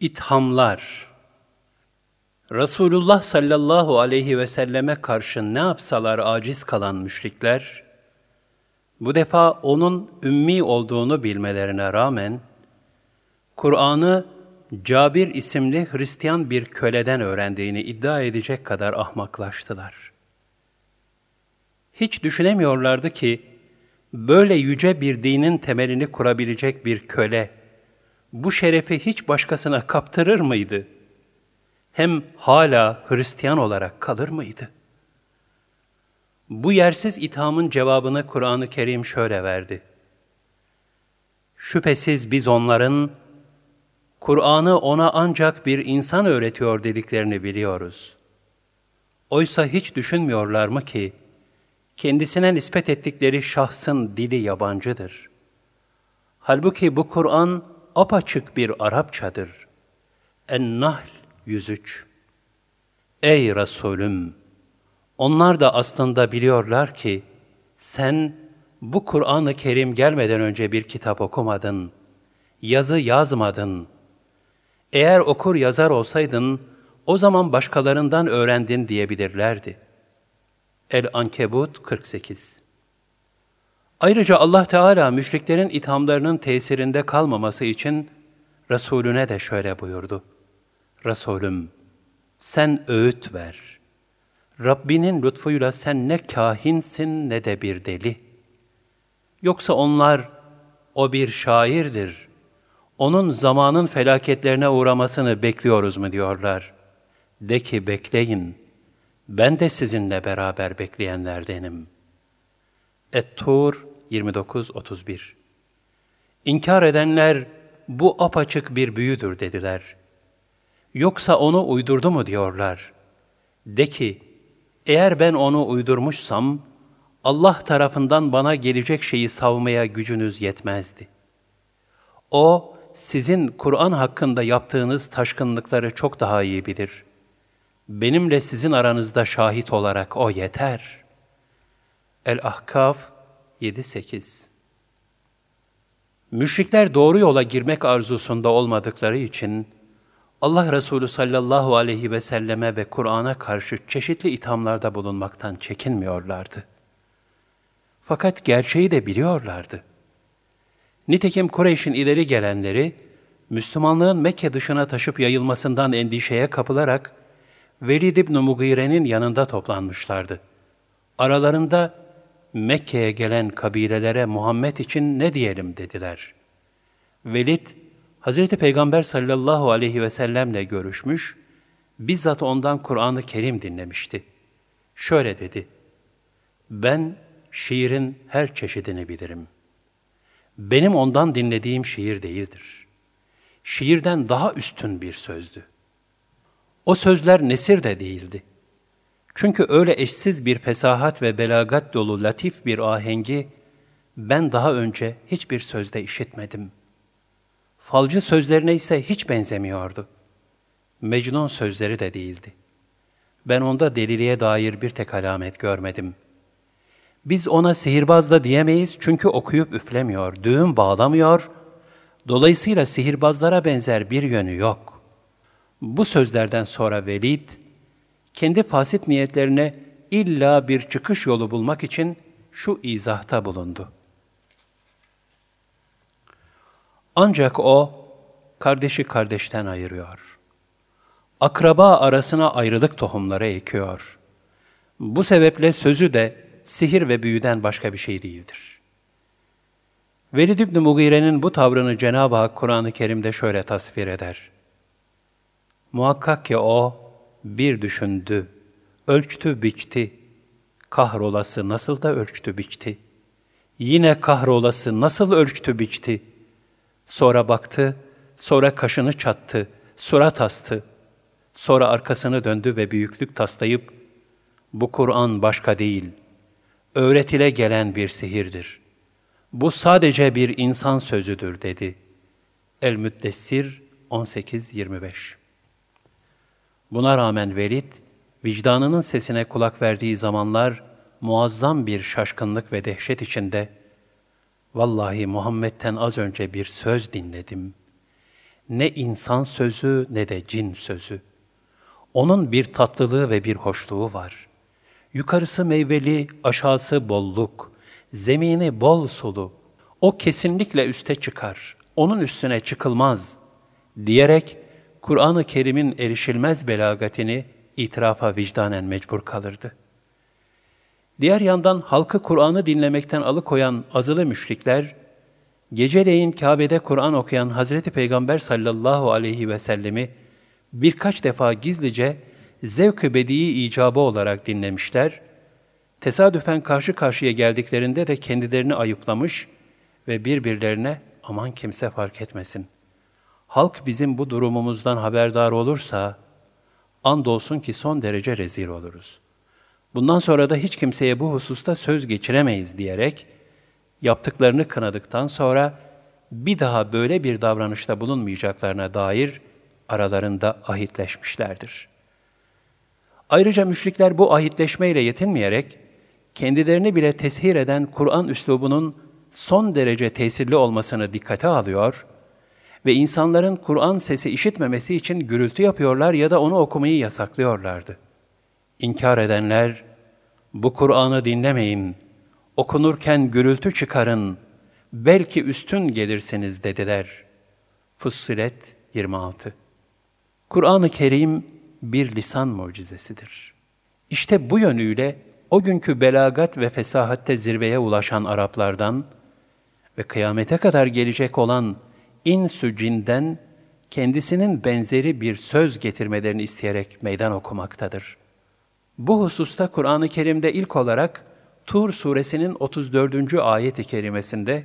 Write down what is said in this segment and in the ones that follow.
İthamlar Resulullah sallallahu aleyhi ve selleme karşı ne yapsalar aciz kalan müşrikler, bu defa onun ümmi olduğunu bilmelerine rağmen, Kur'an'ı Cabir isimli Hristiyan bir köleden öğrendiğini iddia edecek kadar ahmaklaştılar. Hiç düşünemiyorlardı ki, böyle yüce bir dinin temelini kurabilecek bir köle, bu şerefi hiç başkasına kaptırır mıydı? Hem hala Hristiyan olarak kalır mıydı? Bu yersiz ithamın cevabını Kur'an-ı Kerim şöyle verdi. Şüphesiz biz onların, Kur'an'ı ona ancak bir insan öğretiyor dediklerini biliyoruz. Oysa hiç düşünmüyorlar mı ki, kendisine nispet ettikleri şahsın dili yabancıdır. Halbuki bu Kur'an apaçık bir Arapçadır. En-Nahl 103 Ey Resulüm! Onlar da aslında biliyorlar ki, sen bu Kur'an-ı Kerim gelmeden önce bir kitap okumadın, yazı yazmadın. Eğer okur yazar olsaydın, o zaman başkalarından öğrendin diyebilirlerdi. El-Ankebut 48 Ayrıca Allah Teala müşriklerin ithamlarının tesirinde kalmaması için Resulüne de şöyle buyurdu. Resulüm, sen öğüt ver. Rabbinin lütfuyla sen ne kahinsin ne de bir deli. Yoksa onlar, o bir şairdir. Onun zamanın felaketlerine uğramasını bekliyoruz mu diyorlar. De ki bekleyin, ben de sizinle beraber bekleyenlerdenim. Et-Tur 29-31 İnkar edenler, bu apaçık bir büyüdür dediler. Yoksa onu uydurdu mu diyorlar. De ki, eğer ben onu uydurmuşsam, Allah tarafından bana gelecek şeyi savmaya gücünüz yetmezdi. O, sizin Kur'an hakkında yaptığınız taşkınlıkları çok daha iyi bilir. Benimle sizin aranızda şahit olarak O yeter. El-Ahkaf 7-8 Müşrikler doğru yola girmek arzusunda olmadıkları için, Allah Resulü sallallahu aleyhi ve selleme ve Kur'an'a karşı çeşitli ithamlarda bulunmaktan çekinmiyorlardı. Fakat gerçeği de biliyorlardı. Nitekim Kureyş'in ileri gelenleri, Müslümanlığın Mekke dışına taşıp yayılmasından endişeye kapılarak, Velid ibn Mugire'nin yanında toplanmışlardı. Aralarında Mekke'ye gelen kabilelere Muhammed için ne diyelim dediler. Velid, Hz. Peygamber sallallahu aleyhi ve sellemle görüşmüş, bizzat ondan Kur'an-ı Kerim dinlemişti. Şöyle dedi, ben şiirin her çeşidini bilirim. Benim ondan dinlediğim şiir değildir. Şiirden daha üstün bir sözdü. O sözler nesir de değildi. Çünkü öyle eşsiz bir fesahat ve belagat dolu latif bir ahengi ben daha önce hiçbir sözde işitmedim.'' Falcı sözlerine ise hiç benzemiyordu. Mecnun sözleri de değildi. Ben onda deliliğe dair bir tek alamet görmedim. Biz ona sihirbaz da diyemeyiz çünkü okuyup üflemiyor, düğüm bağlamıyor, dolayısıyla sihirbazlara benzer bir yönü yok. Bu sözlerden sonra Velid, kendi fasit niyetlerine illa bir çıkış yolu bulmak için şu izahta bulundu. Ancak o, kardeşi kardeşten ayırıyor. Akraba arasına ayrılık tohumları ekiyor. Bu sebeple sözü de sihir ve büyüden başka bir şey değildir. Velid İbni Mugire'nin bu tavrını Cenab-ı Hak Kur'an-ı Kerim'de şöyle tasvir eder. Muhakkak ki o bir düşündü, ölçtü biçti, kahrolası nasıl da ölçtü biçti, yine kahrolası nasıl ölçtü biçti, Sonra baktı, sonra kaşını çattı, surat astı. Sonra arkasını döndü ve büyüklük taslayıp, bu Kur'an başka değil, öğretile gelen bir sihirdir. Bu sadece bir insan sözüdür dedi. El-Müddessir 18-25 Buna rağmen Velid, vicdanının sesine kulak verdiği zamanlar muazzam bir şaşkınlık ve dehşet içinde Vallahi Muhammed'ten az önce bir söz dinledim. ne insan sözü ne de cin sözü. Onun bir tatlılığı ve bir hoşluğu var. Yukarısı meyveli, aşağısı bolluk, zemini bol sulu. O kesinlikle üste çıkar, onun üstüne çıkılmaz diyerek Kur'an-ı Kerim'in erişilmez belagatini itirafa vicdanen mecbur kalırdı. Diğer yandan halkı Kur'an'ı dinlemekten alıkoyan azılı müşrikler, geceleyin Kabe'de Kur'an okuyan Hazreti Peygamber sallallahu aleyhi ve sellemi birkaç defa gizlice zevk-ı bedii icabı olarak dinlemişler, tesadüfen karşı karşıya geldiklerinde de kendilerini ayıplamış ve birbirlerine aman kimse fark etmesin. Halk bizim bu durumumuzdan haberdar olursa, andolsun ki son derece rezil oluruz. Bundan sonra da hiç kimseye bu hususta söz geçiremeyiz diyerek, yaptıklarını kınadıktan sonra bir daha böyle bir davranışta bulunmayacaklarına dair aralarında ahitleşmişlerdir. Ayrıca müşrikler bu ahitleşmeyle yetinmeyerek, kendilerini bile teshir eden Kur'an üslubunun son derece tesirli olmasını dikkate alıyor ve insanların Kur'an sesi işitmemesi için gürültü yapıyorlar ya da onu okumayı yasaklıyorlardı. İnkar edenler, bu Kur'an'ı dinlemeyin, okunurken gürültü çıkarın, belki üstün gelirsiniz dediler. Fussilet 26 Kur'an-ı Kerim bir lisan mucizesidir. İşte bu yönüyle o günkü belagat ve fesahatte zirveye ulaşan Araplardan ve kıyamete kadar gelecek olan insü cinden kendisinin benzeri bir söz getirmelerini isteyerek meydan okumaktadır. Bu hususta Kur'an-ı Kerim'de ilk olarak Tur suresinin 34. ayet-i kerimesinde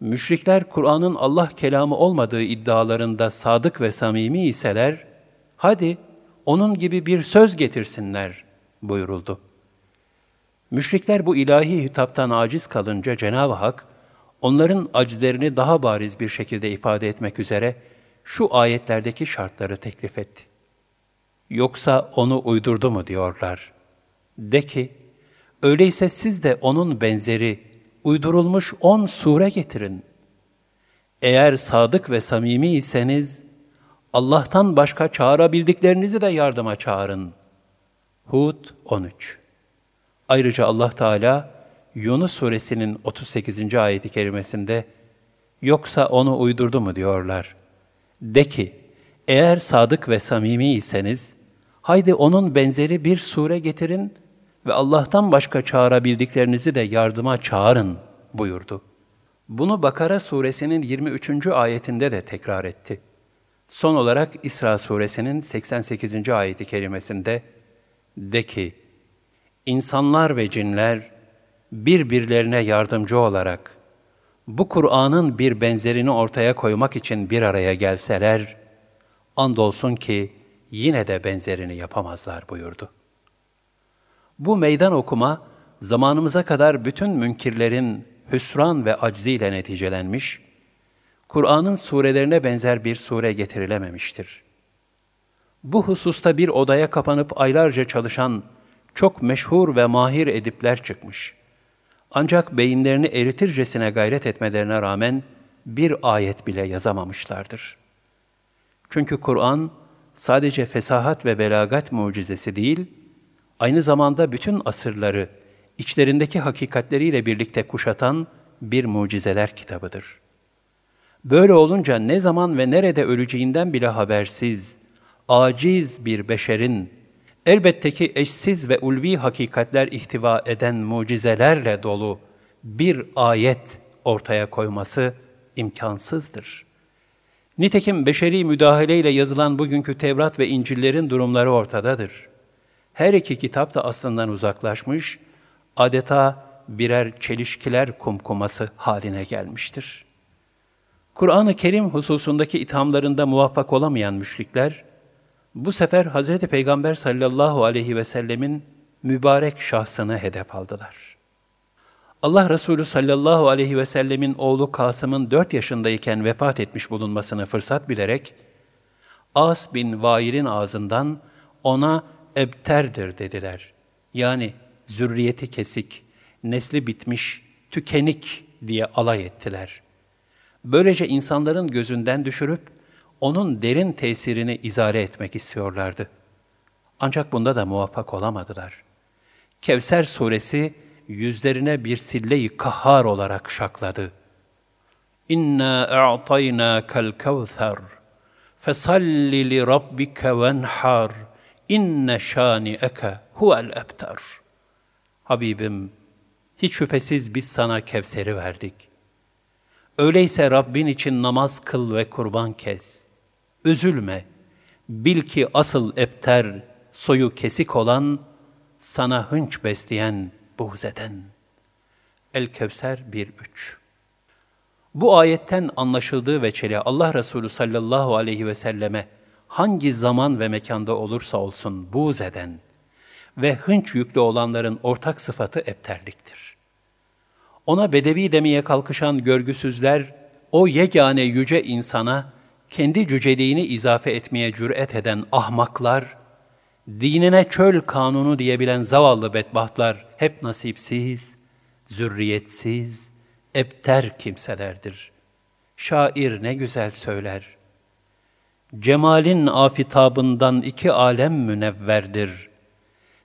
müşrikler Kur'an'ın Allah kelamı olmadığı iddialarında sadık ve samimi iseler, hadi onun gibi bir söz getirsinler buyuruldu. Müşrikler bu ilahi hitaptan aciz kalınca Cenab-ı Hak, onların acizlerini daha bariz bir şekilde ifade etmek üzere şu ayetlerdeki şartları teklif etti. Yoksa onu uydurdu mu diyorlar. De ki, öyleyse siz de onun benzeri, uydurulmuş on sure getirin. Eğer sadık ve samimi iseniz, Allah'tan başka çağırabildiklerinizi de yardıma çağırın. Hud 13 Ayrıca Allah Teala, Yunus suresinin 38. ayeti kerimesinde, yoksa onu uydurdu mu diyorlar. De ki, eğer sadık ve samimi iseniz, haydi onun benzeri bir sure getirin ve Allah'tan başka çağırabildiklerinizi de yardıma çağırın buyurdu. Bunu Bakara suresinin 23. ayetinde de tekrar etti. Son olarak İsra suresinin 88. ayeti kerimesinde, de ki, insanlar ve cinler birbirlerine yardımcı olarak bu Kur'an'ın bir benzerini ortaya koymak için bir araya gelseler, andolsun ki yine de benzerini yapamazlar buyurdu. Bu meydan okuma, zamanımıza kadar bütün münkirlerin hüsran ve acziyle neticelenmiş, Kur'an'ın surelerine benzer bir sure getirilememiştir. Bu hususta bir odaya kapanıp aylarca çalışan çok meşhur ve mahir edipler çıkmış. Ancak beyinlerini eritircesine gayret etmelerine rağmen bir ayet bile yazamamışlardır. Çünkü Kur'an sadece fesahat ve belagat mucizesi değil, aynı zamanda bütün asırları içlerindeki hakikatleriyle birlikte kuşatan bir mucizeler kitabıdır. Böyle olunca ne zaman ve nerede öleceğinden bile habersiz, aciz bir beşerin elbette ki eşsiz ve ulvi hakikatler ihtiva eden mucizelerle dolu bir ayet ortaya koyması imkansızdır. Nitekim beşeri müdahaleyle yazılan bugünkü Tevrat ve İncil'lerin durumları ortadadır. Her iki kitap da aslından uzaklaşmış, adeta birer çelişkiler kumkuması haline gelmiştir. Kur'an-ı Kerim hususundaki ithamlarında muvaffak olamayan müşrikler, bu sefer Hz. Peygamber sallallahu aleyhi ve sellemin mübarek şahsını hedef aldılar. Allah Resulü sallallahu aleyhi ve sellemin oğlu Kasım'ın dört yaşındayken vefat etmiş bulunmasını fırsat bilerek, As bin Vail'in ağzından ona ebterdir dediler. Yani zürriyeti kesik, nesli bitmiş, tükenik diye alay ettiler. Böylece insanların gözünden düşürüp, onun derin tesirini izale etmek istiyorlardı. Ancak bunda da muvaffak olamadılar. Kevser suresi yüzlerine bir sille-i kahhar olarak şakladı. İnna a'taynâkel kevser fesalli li rabbike venhar inne şâni'eke huvel ebtar. Habibim, hiç şüphesiz biz sana Kevser'i verdik. Öyleyse Rabbin için namaz kıl ve kurban kes. Üzülme, bil ki asıl ebter, soyu kesik olan, sana hınç besleyen, buğz eden. El-Kevser 1-3 Bu ayetten anlaşıldığı veçeli Allah Resulü sallallahu aleyhi ve selleme hangi zaman ve mekanda olursa olsun buğz eden ve hınç yüklü olanların ortak sıfatı ebterliktir. Ona bedevi demeye kalkışan görgüsüzler, o yegane yüce insana kendi cüceliğini izafe etmeye cüret eden ahmaklar, dinine çöl kanunu diyebilen zavallı bedbahtlar hep nasipsiz, zürriyetsiz, ebter kimselerdir. Şair ne güzel söyler. Cemalin afitabından iki alem münevverdir.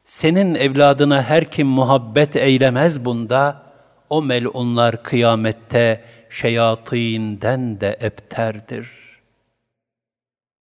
Senin evladına her kim muhabbet eylemez bunda, o melunlar kıyamette şeyatinden de ebterdir.''